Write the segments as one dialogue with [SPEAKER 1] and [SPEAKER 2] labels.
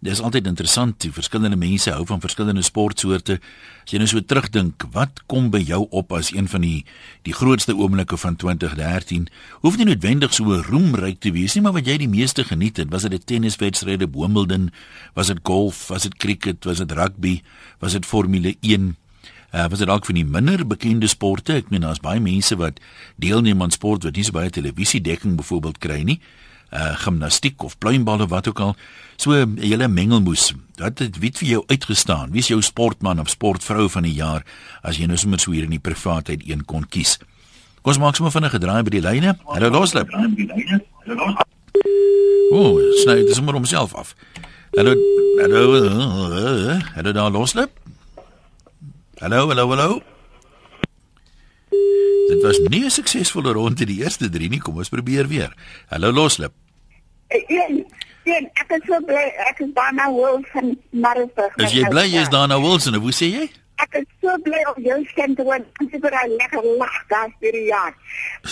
[SPEAKER 1] Dit is altyd interessant hoe verskillende mense hou van verskillende sportsoorte. As jy nou so terugdink, wat kom by jou op as een van die die grootste oomblikke van 2013? Hoef nie noodwendig so roemryk te wees nie, maar wat jy die meeste geniet het, was dit 'n tenniswedstryd op Wimbledon, was dit golf, was dit cricket, was dit rugby, was dit Formule 1? Uh, was dit dalk van die minder bekende sporte? Ek meen daar's baie mense wat deelneem aan sport wat nie so baie televisiedekking byvoorbeeld kry nie uh gimnastiek of pluimbal of wat ook al. So hele mengelmoes. Wat het wie vir jou uitgestaan? Wie is jou sportman of sportvrou van die jaar as jy nou sommer so hier in die privaatheid een kon kies? Kom ons maak sommer vinnig 'n draai by die lyne. Hallo loslip. Ooh, sny dit sommer homself af. Hallo, hallo. Hallo daar loslip. Hallo, hallo, hallo. Dit was nie 'n suksesvolle ronde die eerste 3 nie. Kom ons probeer weer. Hallo Loslip.
[SPEAKER 2] Een, een, ek is so bly ek is daar nou wel van Maritzburg.
[SPEAKER 1] Is jy bly jy is daar nou Wilson? Hoe sê jy?
[SPEAKER 2] Ek is so bly om jou stem te hoor. Ek het baie lekker lag daar vir jaar.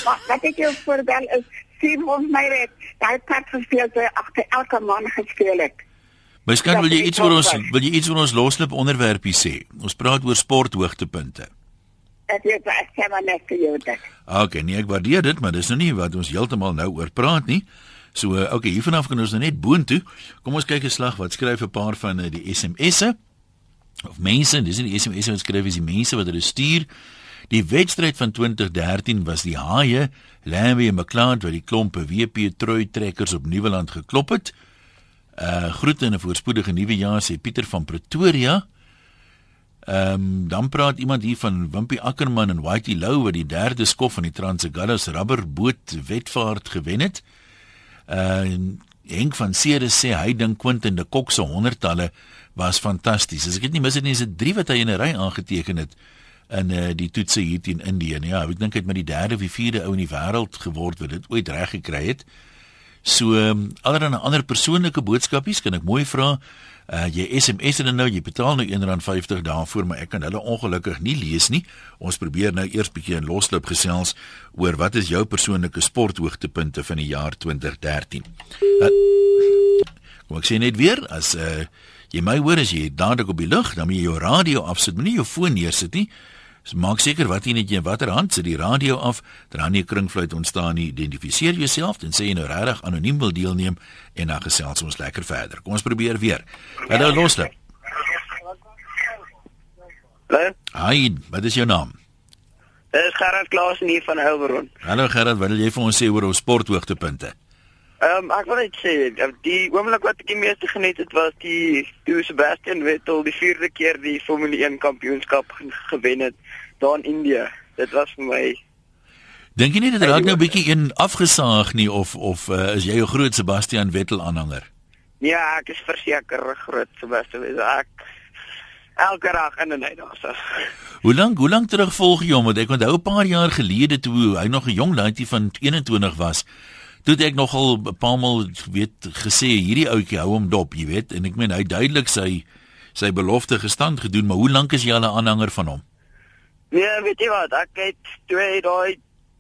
[SPEAKER 2] Maar wat ek jou voorbel is sien ons my weet. Daai part gespeel het agter elke man gespeel het.
[SPEAKER 1] Miskien wil jy iets oor ons wil jy iets oor ons Loslip onderwerpie sê. Ons praat oor sporthoogtepunte
[SPEAKER 2] ek weet ek sê maar net vir jou dit.
[SPEAKER 1] Okay, nee, ek waardeer dit, maar dis nou nie wat ons heeltemal nou oor praat nie. So, okay, hier vanaf kan ons nou net boontoe. Kom ons kyk 'n slag wat skryf 'n paar van die SMS'e of mense, dis nie die SMS'e wat skryf is die mense wat hulle stuur. Die wedstryd van 2013 was die Haie, Lambie en McLeod wat die klompe WP Troi trekkers op Nieuweland geklop het. Uh groete en 'n voorspoedige nuwe jaar sê Pieter van Pretoria. Ehm um, dan praat iemand hier van Wimpie Ackerman en Whitey Lou wat die derde skof van die Transagallas rubberboot wedvaart gewen het. Uh Henk van Ceres sê hy dink Quentin de Kok se honderdtalle was fantasties. As ek dit nie mis het nie, is dit drie wat hy in 'n ry aangeteken het in uh, die toetse hier teen Indië. Ja, ek dink hy het met die derde of vierde ou in die wêreld geword wat dit ooit reg gekry het. So, um, allerlei ander persoonlike boodskapies kan ek mooi vra. Uh jy SMS en nou jy betaal nou R1.50 daarvoor, maar ek kan hulle ongelukkig nie lees nie. Ons probeer nou eers bietjie in losloop gesels oor wat is jou persoonlike sporthoogtepunte van die jaar 2013. Uh, kom ek sê net weer as uh jy my hoor as jy dadelik op die lug, dan moet jy jou radio afsit, moenie jou foon neersit nie. So maak seker wat jy net jy watter hand sit die radio af, dan nie kringfluit ontstaan nie. Identifiseer jouself en sê jy nou regtig anoniem wil deelneem en dan gesels ons lekker verder. Kom ons probeer weer. Hallo.
[SPEAKER 3] Hallo.
[SPEAKER 1] Hi, wat is jou naam?
[SPEAKER 3] Dit is Gerard Klaasen hier van Oudtshoorn.
[SPEAKER 1] Hallo Gerard, wat wil jy vir ons sê oor ons sporthoogtepunte?
[SPEAKER 3] Ehm um, ek wil net sê die oomblik wat ek die meeste geniet het was die toe Sebastian Vettel die vierde keer die Formule 1 kampioenskap gewen het daar in Indië. Dit was vir my
[SPEAKER 1] Dink jy nie dit raak nou 'n bietjie een afgesaag nie of of uh, is jy 'n groot Sebastian Vettel aanhanger?
[SPEAKER 3] Ja, ek is verseker groot Sebastian Vettel. Ek elke dag in en uit daarso.
[SPEAKER 1] Hoe lank hoe lank terug volg jy hom? Want ek onthou 'n paar jaar gelede toe hy nog 'n jong laaitjie van 21 was toe ek nogal 'n paar maal weet gesê hierdie ouetjie hou hom dop, jy weet, en ek meen hy duidelik sy sy belofte gestand gedoen, maar hoe lank is jy al 'n aanhanger van hom?
[SPEAKER 3] Nee, weet jy wat, ek het twee daai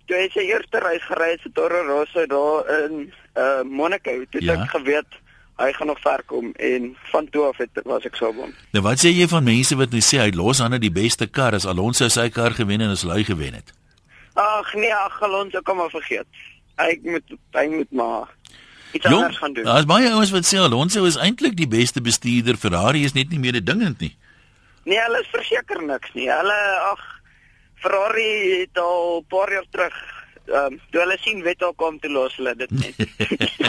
[SPEAKER 3] twee se eerste reis gery se Toro Rosso daar in uh Monaco, toe ja? ek geweet hy gaan nog ver kom en van toe af het was ek so bom.
[SPEAKER 1] Nou wat sê jy van mense wat net sê hy los aan die beste kar as Alonso sy kar gewen en as hy gewen het?
[SPEAKER 3] Ag nee, ag Alonso kom maar vergeet hy moet hy moet maar iets Jong, anders gaan doen.
[SPEAKER 1] Daar's baie ouens wat sê Alonso is eintlik die beste bestuurder. Ferrari is net nie meer dingend nie.
[SPEAKER 3] Nee, hulle is verseker niks nie. Hulle ag Ferrari het al 'n paar jaar terug ehm um, toe hulle sien Vettel kom te los hulle dit net.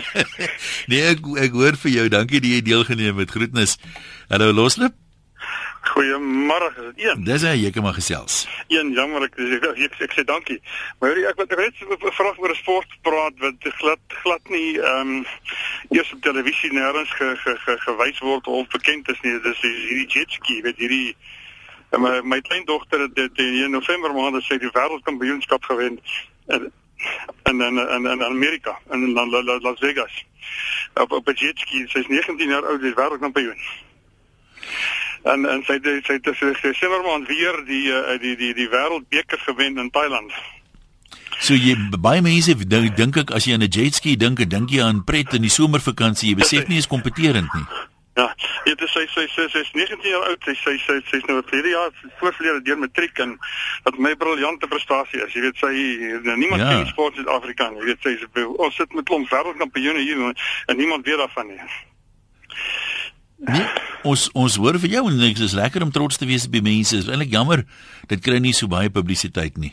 [SPEAKER 1] nee, ek ek hoor vir jou. Dankie dat jy deelgeneem het. Groetnis. Hallo Loslip.
[SPEAKER 4] Goeiemôre, is dit een?
[SPEAKER 1] Dis hy, jy kan maar gesels.
[SPEAKER 4] Een, jammer ek ek, ek, ek, ek sê dankie. Maar ek wil net vra oor 'n sport praat wat glad glad nie ehm um, eers op televisie nêrens ge, ge, ge, gewys word of bekend is nie. Dis hierdie jet ski, weet hierdie my my kleindogter het dit in November maand sy die wêreldkampioenskap gewen in in in in, in Amerika in Las Vegas. Op op 'n jet ski, sy's 19 jaar oud, sy is wêreldkampioen en en sy het sy het sy Simmerman weer die uh, die die die wêreldbeker gewen in Thailand.
[SPEAKER 1] So jy baie mense dink dink ek as jy aan 'n jet ski dink, dink jy aan pret in die somervakansie. Jy besef nie is kompeterend nie.
[SPEAKER 4] Ja, dit is sy sy sy sy is 19 jaar oud. Sy sy sy sy's nou verlede jaar voorverlede deur matriek en wat my briljante prestasie is. Jy weet sy nou, niemand
[SPEAKER 1] Ja.
[SPEAKER 4] ken sport in Suid-Afrika nie. Jy weet sy is ons sit met klomp wêreldkampioene hier en niemand weet daarvan nie.
[SPEAKER 1] Nee, ons ons hoor vir jou en dit is lekker om trots te wees op die mense. Dit is eintlik jammer dit kry nie so baie publisiteit nie.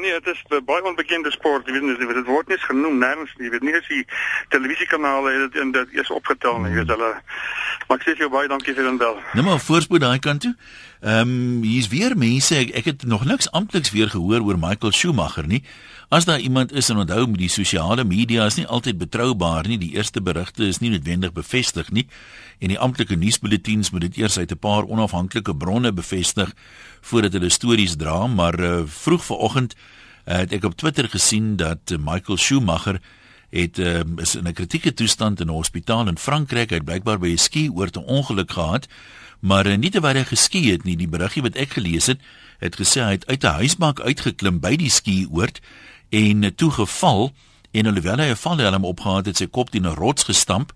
[SPEAKER 4] Nee, dit is 'n baie onbekende sport. Jy weet nie, dit word nie eens genoem nêrens nie. Jy weet nie as die televisiekanale dit in dit eers opgetel nie. Jy weet hulle Maar ek sê vir jou baie dankie vir dan bel.
[SPEAKER 1] Nou maar voorspoed daai kant toe. Ehm um, hier's weer mense ek, ek het nog niks amptliks weer gehoor oor Michael Schumacher nie. As daar iemand is en onthou met die sosiale media is nie altyd betroubaar nie. Die eerste berigte is nie noodwendig bevestig nie en die amptelike nuusbulletins moet dit eers uit 'n paar onafhanklike bronne bevestig voordat hulle stories dra, maar uh, vroeg vanoggend uh, het ek op Twitter gesien dat uh, Michael Schumacher het uh, is in 'n kritieke toestand in 'n hospitaal in Frankryk. Hy het blykbaar by 'n skioord 'n ongeluk gehad, maar uh, nie terwyl hy geski het nie. Die beriggie wat ek gelees het, het gesê hy het uit 'n huisbank uitgeklim by die skioord en uh, toe geval en alhoewel hy 'n valhelm opgehad het, sy kop teen 'n rots gestamp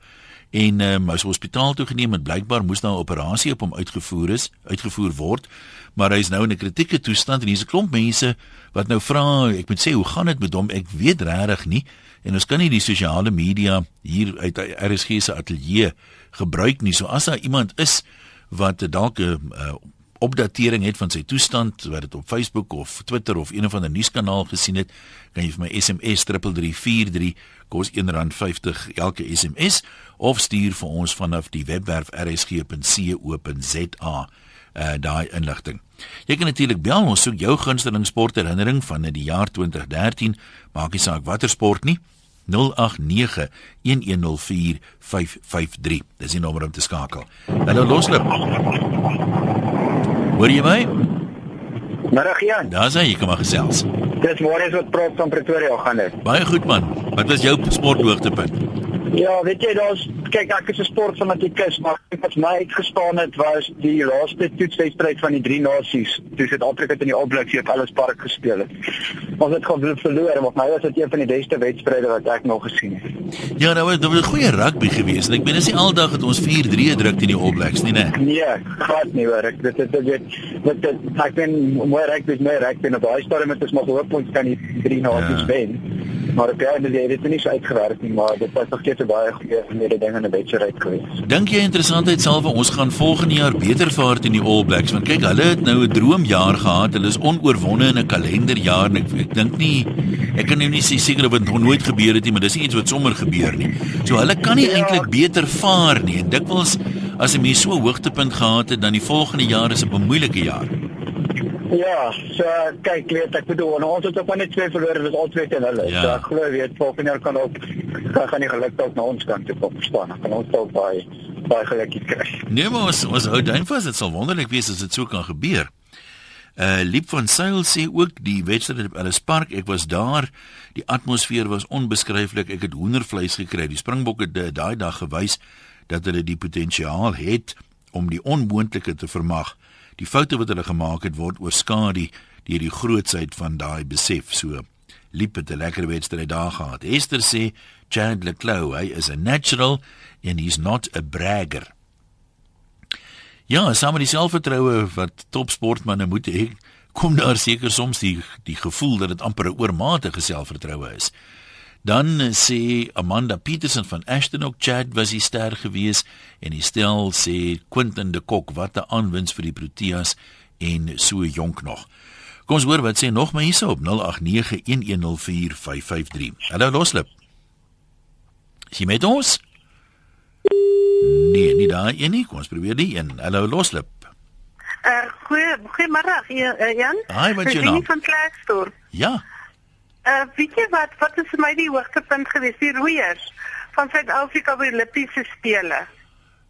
[SPEAKER 1] en um, hy is hospitaal toe geneem en blykbaar moes daar 'n operasie op hom uitgevoer is, uitgevoer word, maar hy is nou in 'n kritieke toestand en hier's 'n klomp mense wat nou vra, ek moet sê, hoe gaan dit met hom? Ek weet regtig nie en ons kan nie die sosiale media hier uit RSG se ateljee gebruik nie. So as daar iemand is wat dalk 'n uh, opdatering het van sy toestand, wat dit op Facebook of Twitter of een of ander nuuskanaal gesien het, kan jy vir my SMS 3343 kos R1.50 elke SMS of stuur vir ons vanaf die webwerf rsg.co.za uh daai inligting. Jy kan natuurlik bel ons soek jou gunsteling sportherinnering van die jaar 2013, maak nie saak watter sport nie. 0891104553. Dis die nommer om te skakel. Hallo loslip. Hoor jy my?
[SPEAKER 5] Middag Jan.
[SPEAKER 1] Daar's hy, kom maar gesels.
[SPEAKER 5] Dis môre wat praat van Pretoria gaan dit.
[SPEAKER 1] Baie goed man. Wat was jou sporthoogtepunt?
[SPEAKER 5] Ja, weet jy daar's kyk ek is 'n sportfanatikus, maar wat my uitgestaan het was die laaste toetswedstryd van die drie nasies. Toe Suid-Afrika teen die All Blacks hier op Ellis Park gespeel het. Ons het gewoon verloor, maar my was dit een van die beste wedstryde wat ek nog gesien het.
[SPEAKER 1] Ja, nou dit was 'n goeie rugby geweest. Ek bedoel, dis nie aldag dat ons 4-3 druk teen die All Blacks nie, né?
[SPEAKER 5] Nee, glad nie hoor. Ek dit dit dit dit dit ek ben mooi rugby is mooi rugby en op daai stadium het ons maar gehoop ons kan die drie nasies
[SPEAKER 1] Ja.
[SPEAKER 5] wen. Maar op die einde het dit nie so uitgewerk nie, maar dit was nog steeds 'n baie goeie mededing en 'n wedstryd geweest.
[SPEAKER 1] Dink jy interessantheid sal vir ons gaan volgende jaar beter vaar teen die All Blacks want kyk, hulle het nou 'n droomjaar gehad. Hulle is onoorwonde in 'n kalenderjaar en ek ek dink nie ek kan nou nie sê seker of dit nog nooit gebeur het nie, maar dis iets wat sommer gebeur nie. So hulle kan nie
[SPEAKER 5] Ja.
[SPEAKER 1] eintlik beter vaar nie. En dikwels as 'n mens so 'n hoogtepunt gehad het, dan die volgende jaar is 'n bemoeilike jaar.
[SPEAKER 5] Ja, so kyk, weet ek bedoel, nou, ons het op net twee verloor, dit is al twee teen hulle.
[SPEAKER 1] Ja.
[SPEAKER 5] So ek glo weet volgende jaar kan ook kan gaan die geluk dalk na ons kant toe kom staan. Dan kan ons dalk baie baie geluk kry.
[SPEAKER 1] Nee, maar ons ons hou duim vas, dit sal wonderlik wees as dit so kan gebeur. Uh Liep van Sail sê ook die wedstryd op Ellis Park, ek was daar. Die atmosfeer was onbeskryflik. Ek het hoendervleis gekry. Die Springbokke het da- daai dag gewys dat hulle die potensiaal het om die onmoontlike te vermag. Die foute wat hulle gemaak het word oorskadu deur die grootsheid van daai besef. So Liep het 'n lekker wedstryd daar gehad. Esther sê Chad Leclerc, hy is a natural and he's not a bragger. Ja, saam met die selfvertroue wat topsportmense moet hê, kom daar seker soms die die gevoel dat dit amper 'n oormatige selfvertroue is. Dan sê Amanda Petersen van Ashton ook Chad was hy ster gewees en die stel sê Quentin de Kok wat 'n aanwins vir die Proteas en so jonk nog. Kom ons hoor wat sê nog maar hierso op 0891104553. Hallo Loslip. Is jy met ons? Nee, nie daai een nie. Kom ons probeer die een. Hallo Loslip.
[SPEAKER 6] Uh, goeie, goeiemiddag, Jan-.
[SPEAKER 1] Hi, wat
[SPEAKER 6] Virginie
[SPEAKER 1] naam?
[SPEAKER 6] van Klerksdorp.
[SPEAKER 1] Ja.
[SPEAKER 6] Uh, weet jy wat, wat is vir my die hoogtepunt geweest? Die roeiers van Suid-Afrika by die Olympiese spele.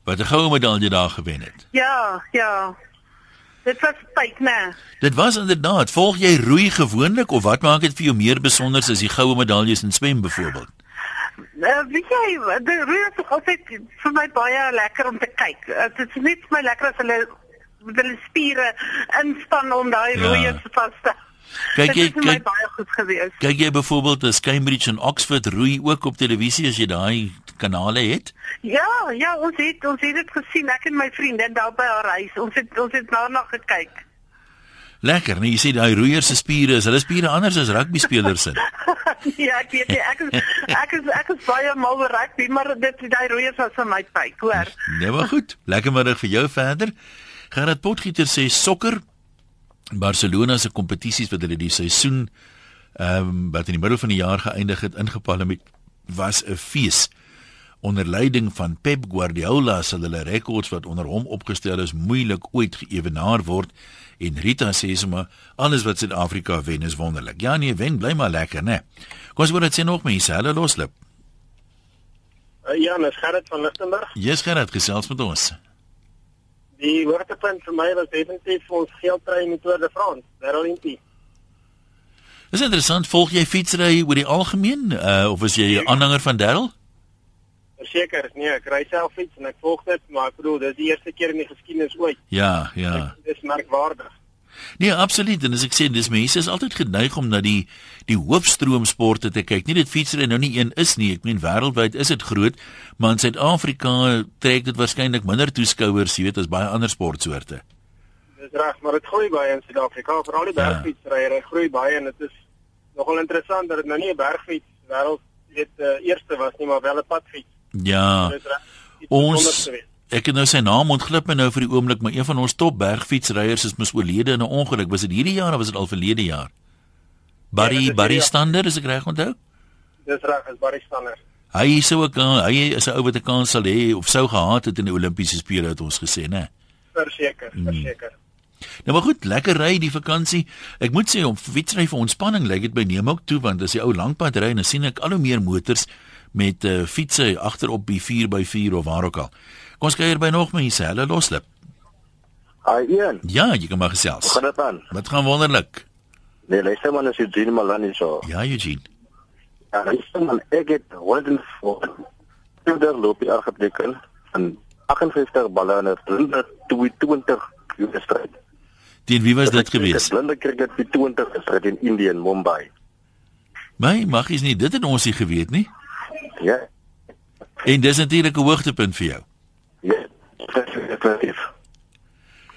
[SPEAKER 1] Wat 'n goue medalje daar gewen het.
[SPEAKER 6] Ja, ja. Dit was tyd, né?
[SPEAKER 1] Dit was inderdaad. Volg jy roei gewoonlik of wat maak dit vir jou meer besonder as die goue medaljes in swem byvoorbeeld?
[SPEAKER 6] Uh, weet jy, die roeiers is altyd vir my baie lekker om te kyk. Uh, dit is net vir my lekker as hulle hulle spiere inspann om daai
[SPEAKER 1] Ja.
[SPEAKER 6] roeiers vas te
[SPEAKER 1] Kyk jy kyk,
[SPEAKER 6] baie goed gewees.
[SPEAKER 1] kyk jy byvoorbeeld as Cambridge en Oxford roei ook op televisie as jy daai kanale het?
[SPEAKER 6] Ja, ja, ons het ons het dit gesien ek en my vriendin daar by haar huis. Ons het ons het daarna gekyk.
[SPEAKER 1] Lekker, nee, jy sê daai roeiers se spiere, is hulle spiere anders as rugby spelers se?
[SPEAKER 6] ja, ek weet nie, ek is ek is ek is baie mal oor rugby, maar dit daai roeiers was vir my pyk, hoor.
[SPEAKER 1] Nee, maar goed. Lekker middag vir jou verder. Gerard Potgieter sê sokker Barcelona se kompetisies wat hulle die seisoen ehm um, wat in die middel van die jaar geëindig het ingepalle met was 'n fees. Onder leiding van Pep Guardiola sal hulle rekords wat onder hom opgestel is moeilik ooit geëwenaar word en Rita sê sommer alles wat Suid-Afrika wen is wonderlik. Ja nee, wen bly maar lekker, né? Kom ons word dit sê nog mense, hulle loslip.
[SPEAKER 7] Uh, ja, dis Gerrit van Lichtenburg.
[SPEAKER 1] Jy's Gerard gesels met ons.
[SPEAKER 7] Die hoogtepunt vir my was definitief ons geldtrei in die Tour de France, Paralympië.
[SPEAKER 1] Dis interessant, volg jy fietsry oor die algemeen uh, of is jy 'n aanhanger van Darryl?
[SPEAKER 7] Verseker, nee, ek ry self fiets en ek volg dit, maar ek bedoel, dis die eerste keer in die geskiedenis ooit.
[SPEAKER 1] Ja, ja.
[SPEAKER 7] Dis merkwaardig.
[SPEAKER 1] Nee, absoluut. En as ek sê dis mense is altyd geneig om na die die hoofstroomsporte te kyk. Nie dit fietsry nou nie een is nie. Ek meen wêreldwyd is dit groot, maar in Suid-Afrika trek dit waarskynlik minder toeskouers, jy weet, as baie ander sportsoorte.
[SPEAKER 7] Dis reg, maar dit groei baie in Suid-Afrika, veral die
[SPEAKER 1] Ja.
[SPEAKER 7] bergfietsryery groei baie en dit is nogal interessant dat dit nou nie 'n bergfiets wêreld weet uh, eerste was nie, maar wel 'n padfiets.
[SPEAKER 1] Ja. Ons. Ek het nou sy naam ontglip my nou vir die oomblik, maar een van ons top bergfietsryers is mos oorlede in 'n ongeluk. Was dit hierdie jaar of was dit al verlede jaar?
[SPEAKER 7] Ja,
[SPEAKER 1] Barry
[SPEAKER 7] is
[SPEAKER 1] Barry. Stander, is ek reg onthou?
[SPEAKER 7] Dis reg, is Barry Stander.
[SPEAKER 1] Hy sou ook hy is 'n ou wat 'n kans sal hê of sou gehad het in die Olimpiese spele het ons gesê, né?
[SPEAKER 7] Verseker, verseker.
[SPEAKER 1] Nou maar goed, lekker ry die vakansie. Ek moet sê om fietsry vir ontspanning lyk dit by neem ook toe want as jy ou lankpad ry, dan sien ek al hoe meer motors met uh, fietsse agterop die 4x4 of waar ook al. Kom ons kuier by nog mense, hulle loslip.
[SPEAKER 8] Hi Ian,
[SPEAKER 1] Ja, jy kan maar gesels.
[SPEAKER 8] gaan dit aan?
[SPEAKER 1] Wat gaan wonderlik.
[SPEAKER 8] Nee, luister man, as jy Jean Malani so.
[SPEAKER 1] Ja, Eugene.
[SPEAKER 8] Ja, luister man, ek het 104 Tinder loop die argeteken van 58 balle in 'n 122 wedstryd.
[SPEAKER 1] Teen wie was dit gewees?
[SPEAKER 8] Blinde cricket die 20 wedstryd in Indië en Mumbai.
[SPEAKER 1] My maggies nie, dit het ons nie geweet nie.
[SPEAKER 8] Ja.
[SPEAKER 1] En dis natuurlik 'n hoogtepunt vir jou.
[SPEAKER 8] Definitief.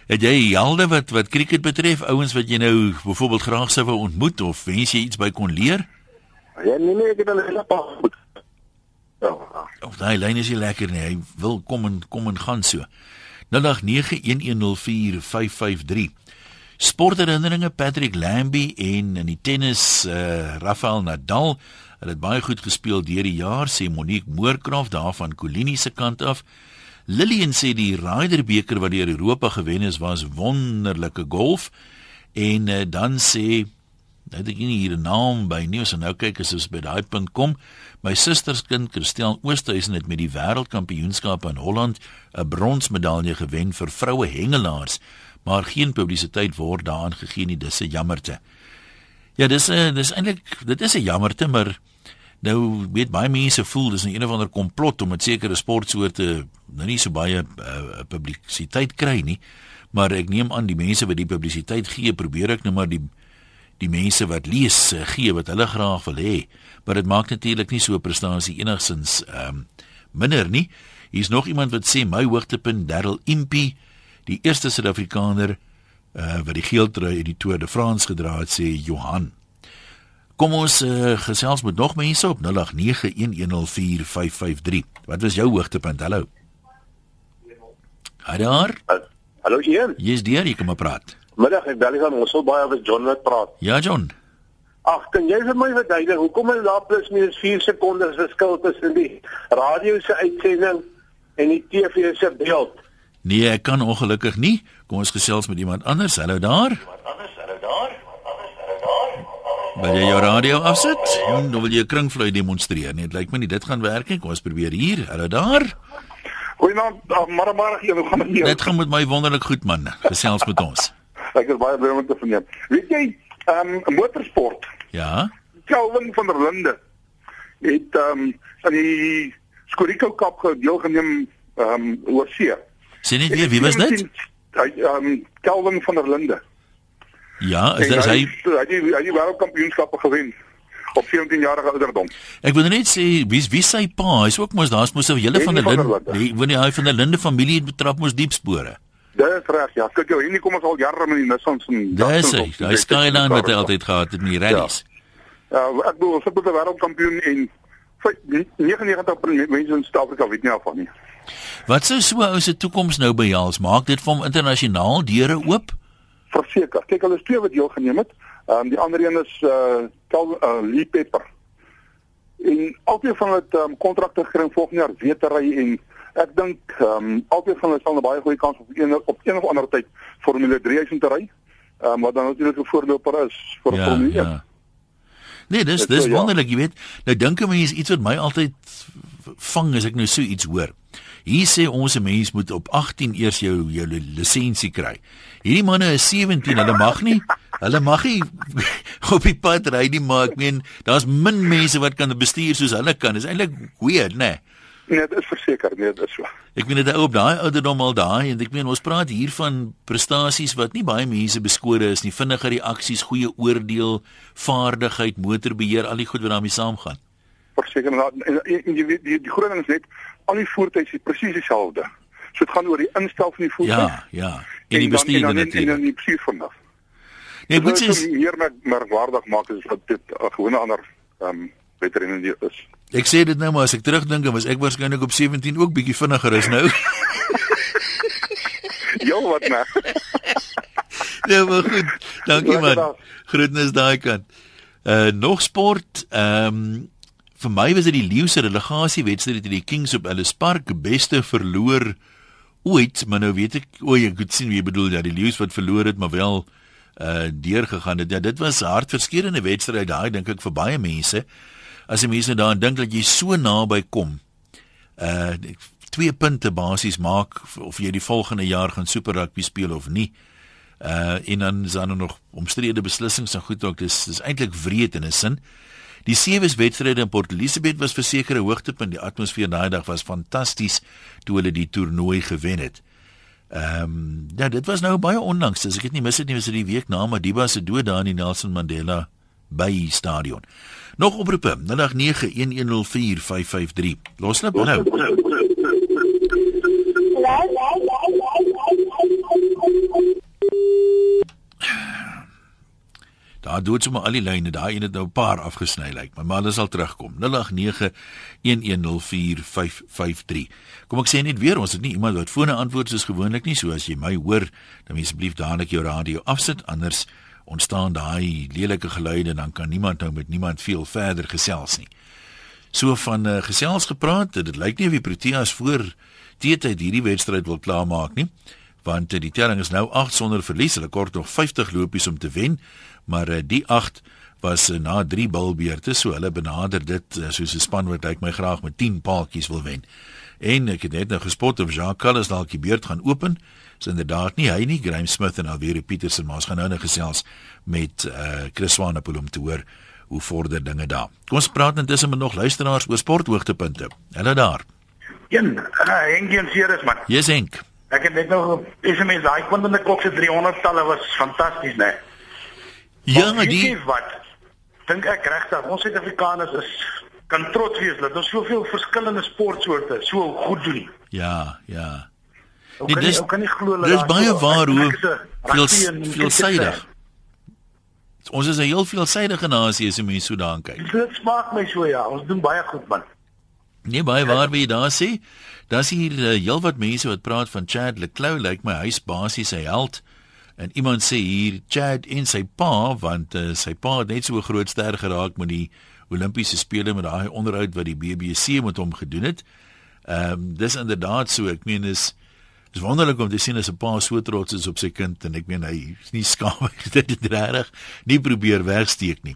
[SPEAKER 1] Het jy helde wat wat cricket betref, ouens wat jy nou byvoorbeeld graag sou wou ontmoet of wens jy iets by kon leer?
[SPEAKER 8] Ja, nee nee, ek het hele paar goed. Ja.
[SPEAKER 1] Of daai lyn is nie lekker nie. Hy wil kom en kom en gaan so. 0891104553. Sportherinneringe Patrick Lambie en in die tennis uh, Rafael Nadal. Hulle het baie goed gespeel deur die jaar sê Monique Moorcroft daar van Colini se kant af. Lillian sê die Ryder beker wat deur Europa gewen is was wonderlike golf. En uh, dan sê nou het ek nie hier 'n naam by nie, so nou kyk as ons by daai punt kom. My susterskind Christel Oosthuizen het met die wêreldkampioenskap in Holland 'n bronsmedalje gewen vir vroue hengelaars, maar geen publisiteit word daaraan gegee nie. Dis 'n jammerte. Ja, dis 'n dis eintlik dit is 'n jammerte, maar nou weet baie mense voel dis 'n een of ander komplot om met sekere sportsoorte nou nie so baie uh, publisiteit kry nie. Maar ek neem aan die mense wat die publisiteit gee, probeer ek nou maar die die mense wat lees uh, gee wat hulle graag wil hê. Maar dit maak natuurlik nie so 'n prestasie enigsins ehm um, minder nie. Hier's nog iemand wat sê my hoogtepunt Darryl Impey, die eerste Suid-Afrikaner uh, wat die geeltrui in die Tour de France gedra het, sê Johan. Kom ons uh, gesels met nog mense op 0891104553. Wat was jou hoogtepunt? Hallo. Daar.
[SPEAKER 8] Hallo Ian.
[SPEAKER 1] Jy's deur, jy kan maar praat.
[SPEAKER 8] Middag, ek bel nie van ons wil baie oor John wat praat.
[SPEAKER 1] Ja, John.
[SPEAKER 8] Ag, kan jy vir my verduidelik hoekom is daar plus minus 4 sekondes verskil tussen die radio se uitsending en die TV se beeld?
[SPEAKER 1] Nee, ek kan ongelukkig nie. Kom ons gesels met iemand anders. Hallo daar. Wil jy jou radio afsit? Of wil jy 'n kringvlui demonstreer? Nee, dit lyk my nie dit gaan werk nie. Kom ons probeer hier. Hallo daar.
[SPEAKER 4] Goeienaand, uh, maar maar hier, hoe gaan dit?
[SPEAKER 1] Dit gaan met my wonderlik goed man. Gesels met ons.
[SPEAKER 4] Ek is baie bly om te verneem. Weet jy, ehm um, motorsport.
[SPEAKER 1] Ja.
[SPEAKER 4] Kelvin van der Linde het ehm um, aan die Skorico Cup deelgeneem ehm um, oor see.
[SPEAKER 1] Sien net weer wie was dit?
[SPEAKER 4] Ehm um, Kelvin van der Linde.
[SPEAKER 1] Ja, is dit hy
[SPEAKER 9] hy hy die, hy die wêreldkampioenskappe gewen op 17 jarige ouderdom.
[SPEAKER 1] Ek wil net sê wie wie sy pa, hy's ook mos daar's mos 'n hele van die Linde, nee, wanneer hy van die Linde familie betrap mos diep spore.
[SPEAKER 9] Dit is reg, ja. Kyk jou, hierdie kom ons al jare met die Nissans en
[SPEAKER 1] Dis hy.
[SPEAKER 9] die
[SPEAKER 1] Hy skyline wat hy altyd gehad het met die rallies.
[SPEAKER 9] Ja, ek bedoel, ons het 'n wêreldkampioen en vy- 99% mense in Suid-Afrika weet nie af van nie.
[SPEAKER 1] Wat sou so 'n ou se toekoms nou behels? Maak dit vir hom internasionaal deure oop?
[SPEAKER 9] Verseker. Kyk, hulle is twee wat deelgeneem het. Ehm um, die ander een is uh Cal uh, Lee Pepper. En albei van hulle het ehm um, kontrakte gekry volgende jaar weer te ry en ek dink ehm um, albei van hulle sal 'n baie goeie kans op een op een of ander tyd Formule 3 huis te ry. Ehm um, wat dan natuurlik 'n voorloper is vir
[SPEAKER 1] Ja,
[SPEAKER 9] Formule 1.
[SPEAKER 1] ja. Nee, dis dis
[SPEAKER 9] so, ja.
[SPEAKER 1] wonderlik, jy weet. Nou dink 'n mens iets wat my altyd vang as ek nou so iets hoor. Hier sê ons 'n mens moet op 18 eers jou jou lisensie kry. Hierdie manne is 17, hulle mag nie hulle mag nie op die pad ry nie, maar ek meen daar's min mense wat kan bestuur soos hulle kan. Dis eintlik weird, né? Nee.
[SPEAKER 9] Nee, dit is verseker, nee, dit is so.
[SPEAKER 1] Ek meen dit op daai ouderdom al daai en ek meen ons praat hier van prestasies wat nie baie mense beskore is nie. Vinnige reaksies, goeie oordeel, vaardigheid, motorbeheer, al die goed wat daarmee saamgaan.
[SPEAKER 9] Verseker en, en, en jy weet die die groot ding is net al die voertuie is presies dieselfde. So dit gaan oor die instel van die voertuig.
[SPEAKER 1] Ja, ja. En die
[SPEAKER 9] dan-
[SPEAKER 1] bestuurder
[SPEAKER 9] en dan- En
[SPEAKER 1] natuurlik.
[SPEAKER 9] dan die bestuur vanaf.
[SPEAKER 1] Nee, ek moet
[SPEAKER 9] Dit is meer merk, merkwaardig maak as wat dit 'n gewone ander ehm um, veteran is.
[SPEAKER 1] ek sê dit nou maar as ek terugdink, was ek waarskynlik op 17 ook bietjie vinniger as nou.
[SPEAKER 9] Jou wat nou.
[SPEAKER 1] nee, maar goed. Dankie man. Groetnis daai kant. Uh nog sport. Ehm um, vir my was dit die Lions se relegasie wedstryd teen die Kings op Ellis Park, beste verloor ooit, maar nou weet ek, o, ek het sien wie jy bedoel, ja, die Lions wat verloor het, maar wel uh deurgegaan het. Ja, dit was 'n hartverskeurende wedstryd daai dink ek vir baie mense. As jy mense daaraan dink dat jy so naby kom. Uh twee punte basies maak of jy die volgende jaar gaan super rugby speel of nie. Uh en dan is daar nog omstrede beslissings en goed ook. Dis dis eintlik wreed in 'n sin. Die sewe wedstryde in Port Elizabeth was verseker 'n hoogtepunt. Die atmosfeer daai dag was fantasties toe hulle die toernooi gewen het. Ehm um, ja, dit was nou baie onlangs. As ek dit nie mis het nie, was dit die week na Madiba se dood daar in die Nelson Mandela Bay Stadion. Nog oproepe 0891104553. Loslip hallo. Daar dood sommer al die lyne, daai een het nou 'n paar afgesny lyk, my, maar hulle sal terugkom. 0891104553. Kom ek sê net weer, ons het nie iemand wat fone antwoord soos gewoonlik nie, so as jy my hoor, dan asseblief dadelik jou radio afsit, anders ontstaan daai lelike geluide en dan kan niemand nou met niemand veel verder gesels nie. So van uh, gesels gepraat, dit lyk nie of die Proteas voor teetyd hierdie wedstryd wil klaarmaak nie, want uh, die telling is nou 8 sonder verlies. Hulle kort nog 50 lopies om te wen, maar uh, die 8 was uh, na 3 bilbeurte, so hulle benader dit uh, soos 'n span wat lyk my graag met 10 paaltjies wil wen. En ek het net nou gespot of Jacques Callis dalk die beurt gaan open. Dis inderdaad nie hy nie, Graham Smith en Alweer Petersen, maar ons gaan nou net gesels met uh, Chris Swanepoel om te hoor hoe vorder dinge daar. Kom ons praat intussen met nog luisteraars oor sporthoogtepunte. Hulle daar.
[SPEAKER 10] Een, uh, Henk Jan Ceres man.
[SPEAKER 1] Yes Henk.
[SPEAKER 10] Ek het net nog SMS daai punt in die klok se 300 talle was fantasties, né?
[SPEAKER 1] Ja,
[SPEAKER 10] Maar
[SPEAKER 1] die
[SPEAKER 10] wat? Dink ek regtig, ons Suid-Afrikaners is kan trots wees dat ons soveel verskillende sportsoorte so goed doen.
[SPEAKER 1] Ja, ja.
[SPEAKER 10] Hoe
[SPEAKER 1] Nee, dis-
[SPEAKER 10] kan jy glo dat
[SPEAKER 1] dis baie
[SPEAKER 10] so-
[SPEAKER 1] waar hoe
[SPEAKER 10] 'n
[SPEAKER 1] veel veelsidig. Ons is 'n heel veelsidige nasie as jy mens so daaraan kyk.
[SPEAKER 10] Dit smaak my so ja, ons doen baie goed man.
[SPEAKER 1] Nee, baie waar wie jy daar sê. Daar's hier uh, heelwat mense wat praat van Chad Leclou, lyk my hy's basies sy held. En iemand sê hier Chad en sy pa want uh, sy pa het net so 'n groot ster geraak met die Olimpiese spele met daai onderhoud wat die BBC met hom gedoen het. Ehm um, dis inderdaad so. Ek meen is is wonderlik om te sien as 'n pa so trots is op sy kind en ek meen hy is nie skaam dit het regtig nie probeer wegsteek nie.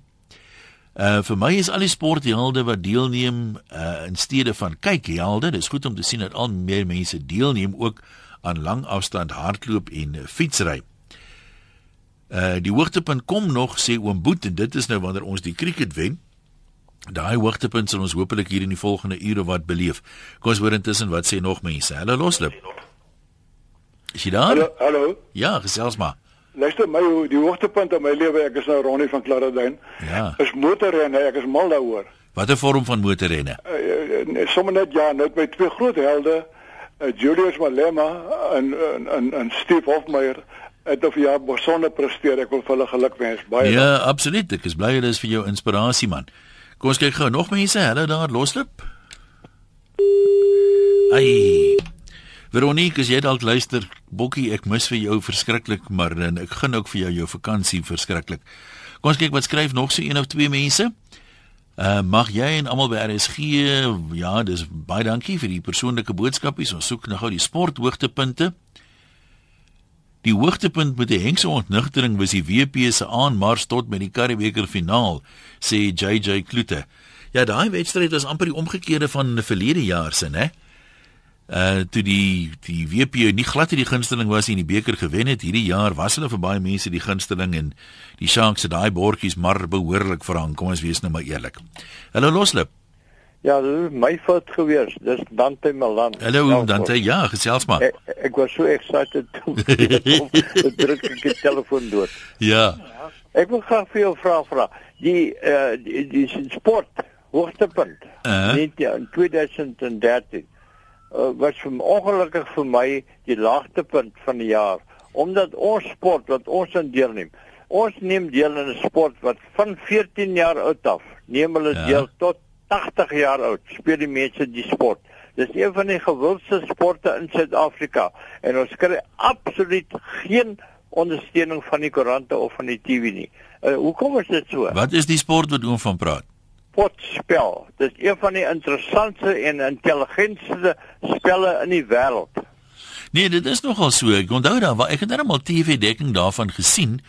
[SPEAKER 1] Uh vir my is al die sporthelde wat deelneem uh in steede van kyk helde, dis goed om te sien dat al meer mense deelneem ook aan langafstand hardloop en fietsry. Uh die hoogtepunt kom nog sê oom Boet en dit is nou wanneer ons die cricket wen. Daai hoogtepunt sal ons hopelik hier in die volgende ure wat beleef. Kom ons hoor intussen wat sê nog mense. Hulle loslip. Is jy daar?
[SPEAKER 9] Hallo, hallo.
[SPEAKER 1] Ja, gesels maar.
[SPEAKER 9] Luister my, die hoogtepunt in my lewe, ek is nou Ronnie van Klaradyn,
[SPEAKER 1] Ja.
[SPEAKER 9] is motorrenne. Ek is mal daaroor.
[SPEAKER 1] Watter vorm van motorrenne?
[SPEAKER 9] Uh, uh, sommer net ja, nou het my twee groot helde, uh, Julius Malema en en en, en Steve Hofmeyer het of ja besonder presteer. Ek wil vir hulle geluk wens. Baie
[SPEAKER 1] Ja, absoluut. Ek is bly dit is vir jou inspirasie man. Kom ons kyk gou nog mense. Hallo daar loslip. Ai. Veronique, as jy dalk luister, Bokkie, ek mis vir jou verskriklik, maar en ek gun ook vir jou jou vakansie verskriklik. Kom ons kyk wat skryf nog so een of twee mense. Uh mag jy en almal by RSG, ja, dis baie dankie vir die persoonlike boodskapies. Ons soek nou gou die sporthoogtepunte. Die hoogtepunt met die Hengse ontnigtering was die WP se aanmars tot met die Karibeker finaal, sê JJ Kloete. Ja, daai wedstryd was amper die omgekeerde van verlede jaar se, né? Uh toe die die WP nie glad die gunsteling was nie in die beker gewen het hierdie jaar was hulle vir baie mense die gunsteling en die Sharks het daai bordjies maar behoorlik verhang kom ons wees nou maar eerlik. Hallo Loslip.
[SPEAKER 11] Ja, my fout gewees. Dis Dante Milan.
[SPEAKER 1] Hallo Dante. Ja, gesels maar.
[SPEAKER 11] Ek, ek was so excited toe ek druk ek die telefoon dood.
[SPEAKER 1] Ja.
[SPEAKER 11] Ek wil graag vir jou vra vra. Die uh die, die sport hoogtepunt
[SPEAKER 1] Uh.
[SPEAKER 11] net in 2013 uh, was vir ongelukkig vir my die laagtepunt van die jaar omdat ons sport wat ons in deelneem. Ons neem deel in 'n sport wat van 14 jaar oud af neem hulle
[SPEAKER 1] Ja.
[SPEAKER 11] deel tot 80 jaar oud speel die mense die sport. Dis een van die gewildste sporte in Suid-Afrika en ons kry absoluut geen ondersteuning van die koerante of van die TV nie. Uh, hoekom is dit so?
[SPEAKER 1] Wat is die sport wat oom van praat?
[SPEAKER 11] Potspel. Dit is een van die interessantste en intelligentste spelle in die wêreld.
[SPEAKER 1] Nee, dit is nogal so. Ek onthou daar, ek het net al TV dekking daarvan gesien,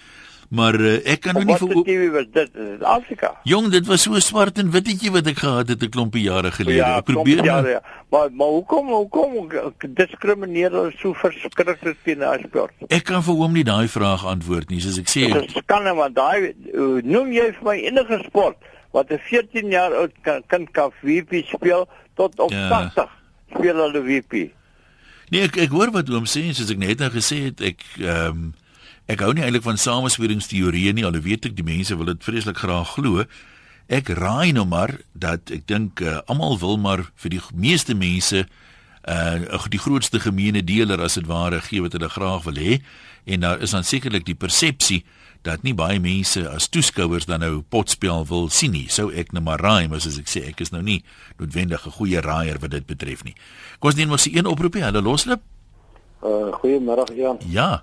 [SPEAKER 1] maar uh, ek kan nou nie
[SPEAKER 11] Wat
[SPEAKER 1] vir
[SPEAKER 11] die TV was dit Afrika.
[SPEAKER 1] Jong, dit was so swart en wittetjie wat ek gehad het 'n klompie jare gelede. ek probeer
[SPEAKER 11] ja,
[SPEAKER 1] nou-
[SPEAKER 11] ja. Maar maar hoekom hoekom diskrimineer hulle so verskriklik teen daai sport?
[SPEAKER 1] Ek kan vir hom nie daai vraag antwoord nie, soos ek sê.
[SPEAKER 11] Dit is skande want daai uh, noem jy vir my enige sport wat 'n 14 jaar oud kan kind kan WP speel tot op
[SPEAKER 1] Ja.
[SPEAKER 11] 80 speel hulle WP.
[SPEAKER 1] Nee, ek ek hoor wat oom sê en soos ek net nou gesê het, ek ehm um, ek hou nie eintlik van samesweringsteorieë nie, al weet ek die mense wil dit vreeslik graag glo. Ek raai nou maar dat ek dink uh, almal wil maar vir die meeste mense uh die grootste gemeene deler as dit ware gee wat hulle graag wil hê en daar is dan sekerlik die persepsie dat nie baie mense as toeskouers dan nou potspel wil sien nie. Sou ek nou maar raai, maar soos ek sê, ek is nou nie noodwendig 'n goeie raaier wat dit betref nie. Kom ons neem mos die een oproepie. Hallo Loslip.
[SPEAKER 8] Uh goeiemiddag Jan.
[SPEAKER 1] Ja.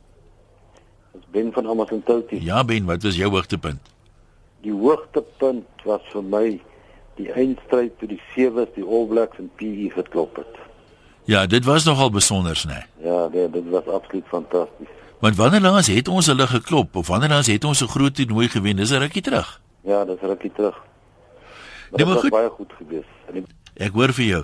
[SPEAKER 8] Dis Ben van Amasantoutie.
[SPEAKER 1] Ja Ben, wat was jou hoogtepunt?
[SPEAKER 8] Die hoogtepunt was vir my die eindstryd toe die Sewes die All Blacks en PE geklop het.
[SPEAKER 1] Ja, dit was nogal besonders, né? Nee.
[SPEAKER 8] Ja, dit, dit was absoluut fantasties.
[SPEAKER 1] Want wanneer laas het ons hulle geklop of wanneer laas het ons 'n groot toernooi gewen? Dis 'n rukkie terug.
[SPEAKER 8] Ja, dis rukkie terug.
[SPEAKER 1] Nee,
[SPEAKER 8] Dit
[SPEAKER 1] maar
[SPEAKER 8] was
[SPEAKER 1] goed.
[SPEAKER 8] baie goed gewees.
[SPEAKER 1] Ek hoor vir jou.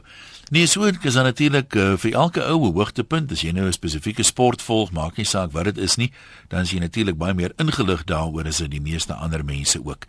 [SPEAKER 1] Nee, so ek is natuurlik uh, vir elke oue hoogtepunt as jy nou 'n spesifieke sport volg, maak nie saak wat dit is nie, dan is jy natuurlik baie meer ingelig daaroor as die meeste ander mense ook.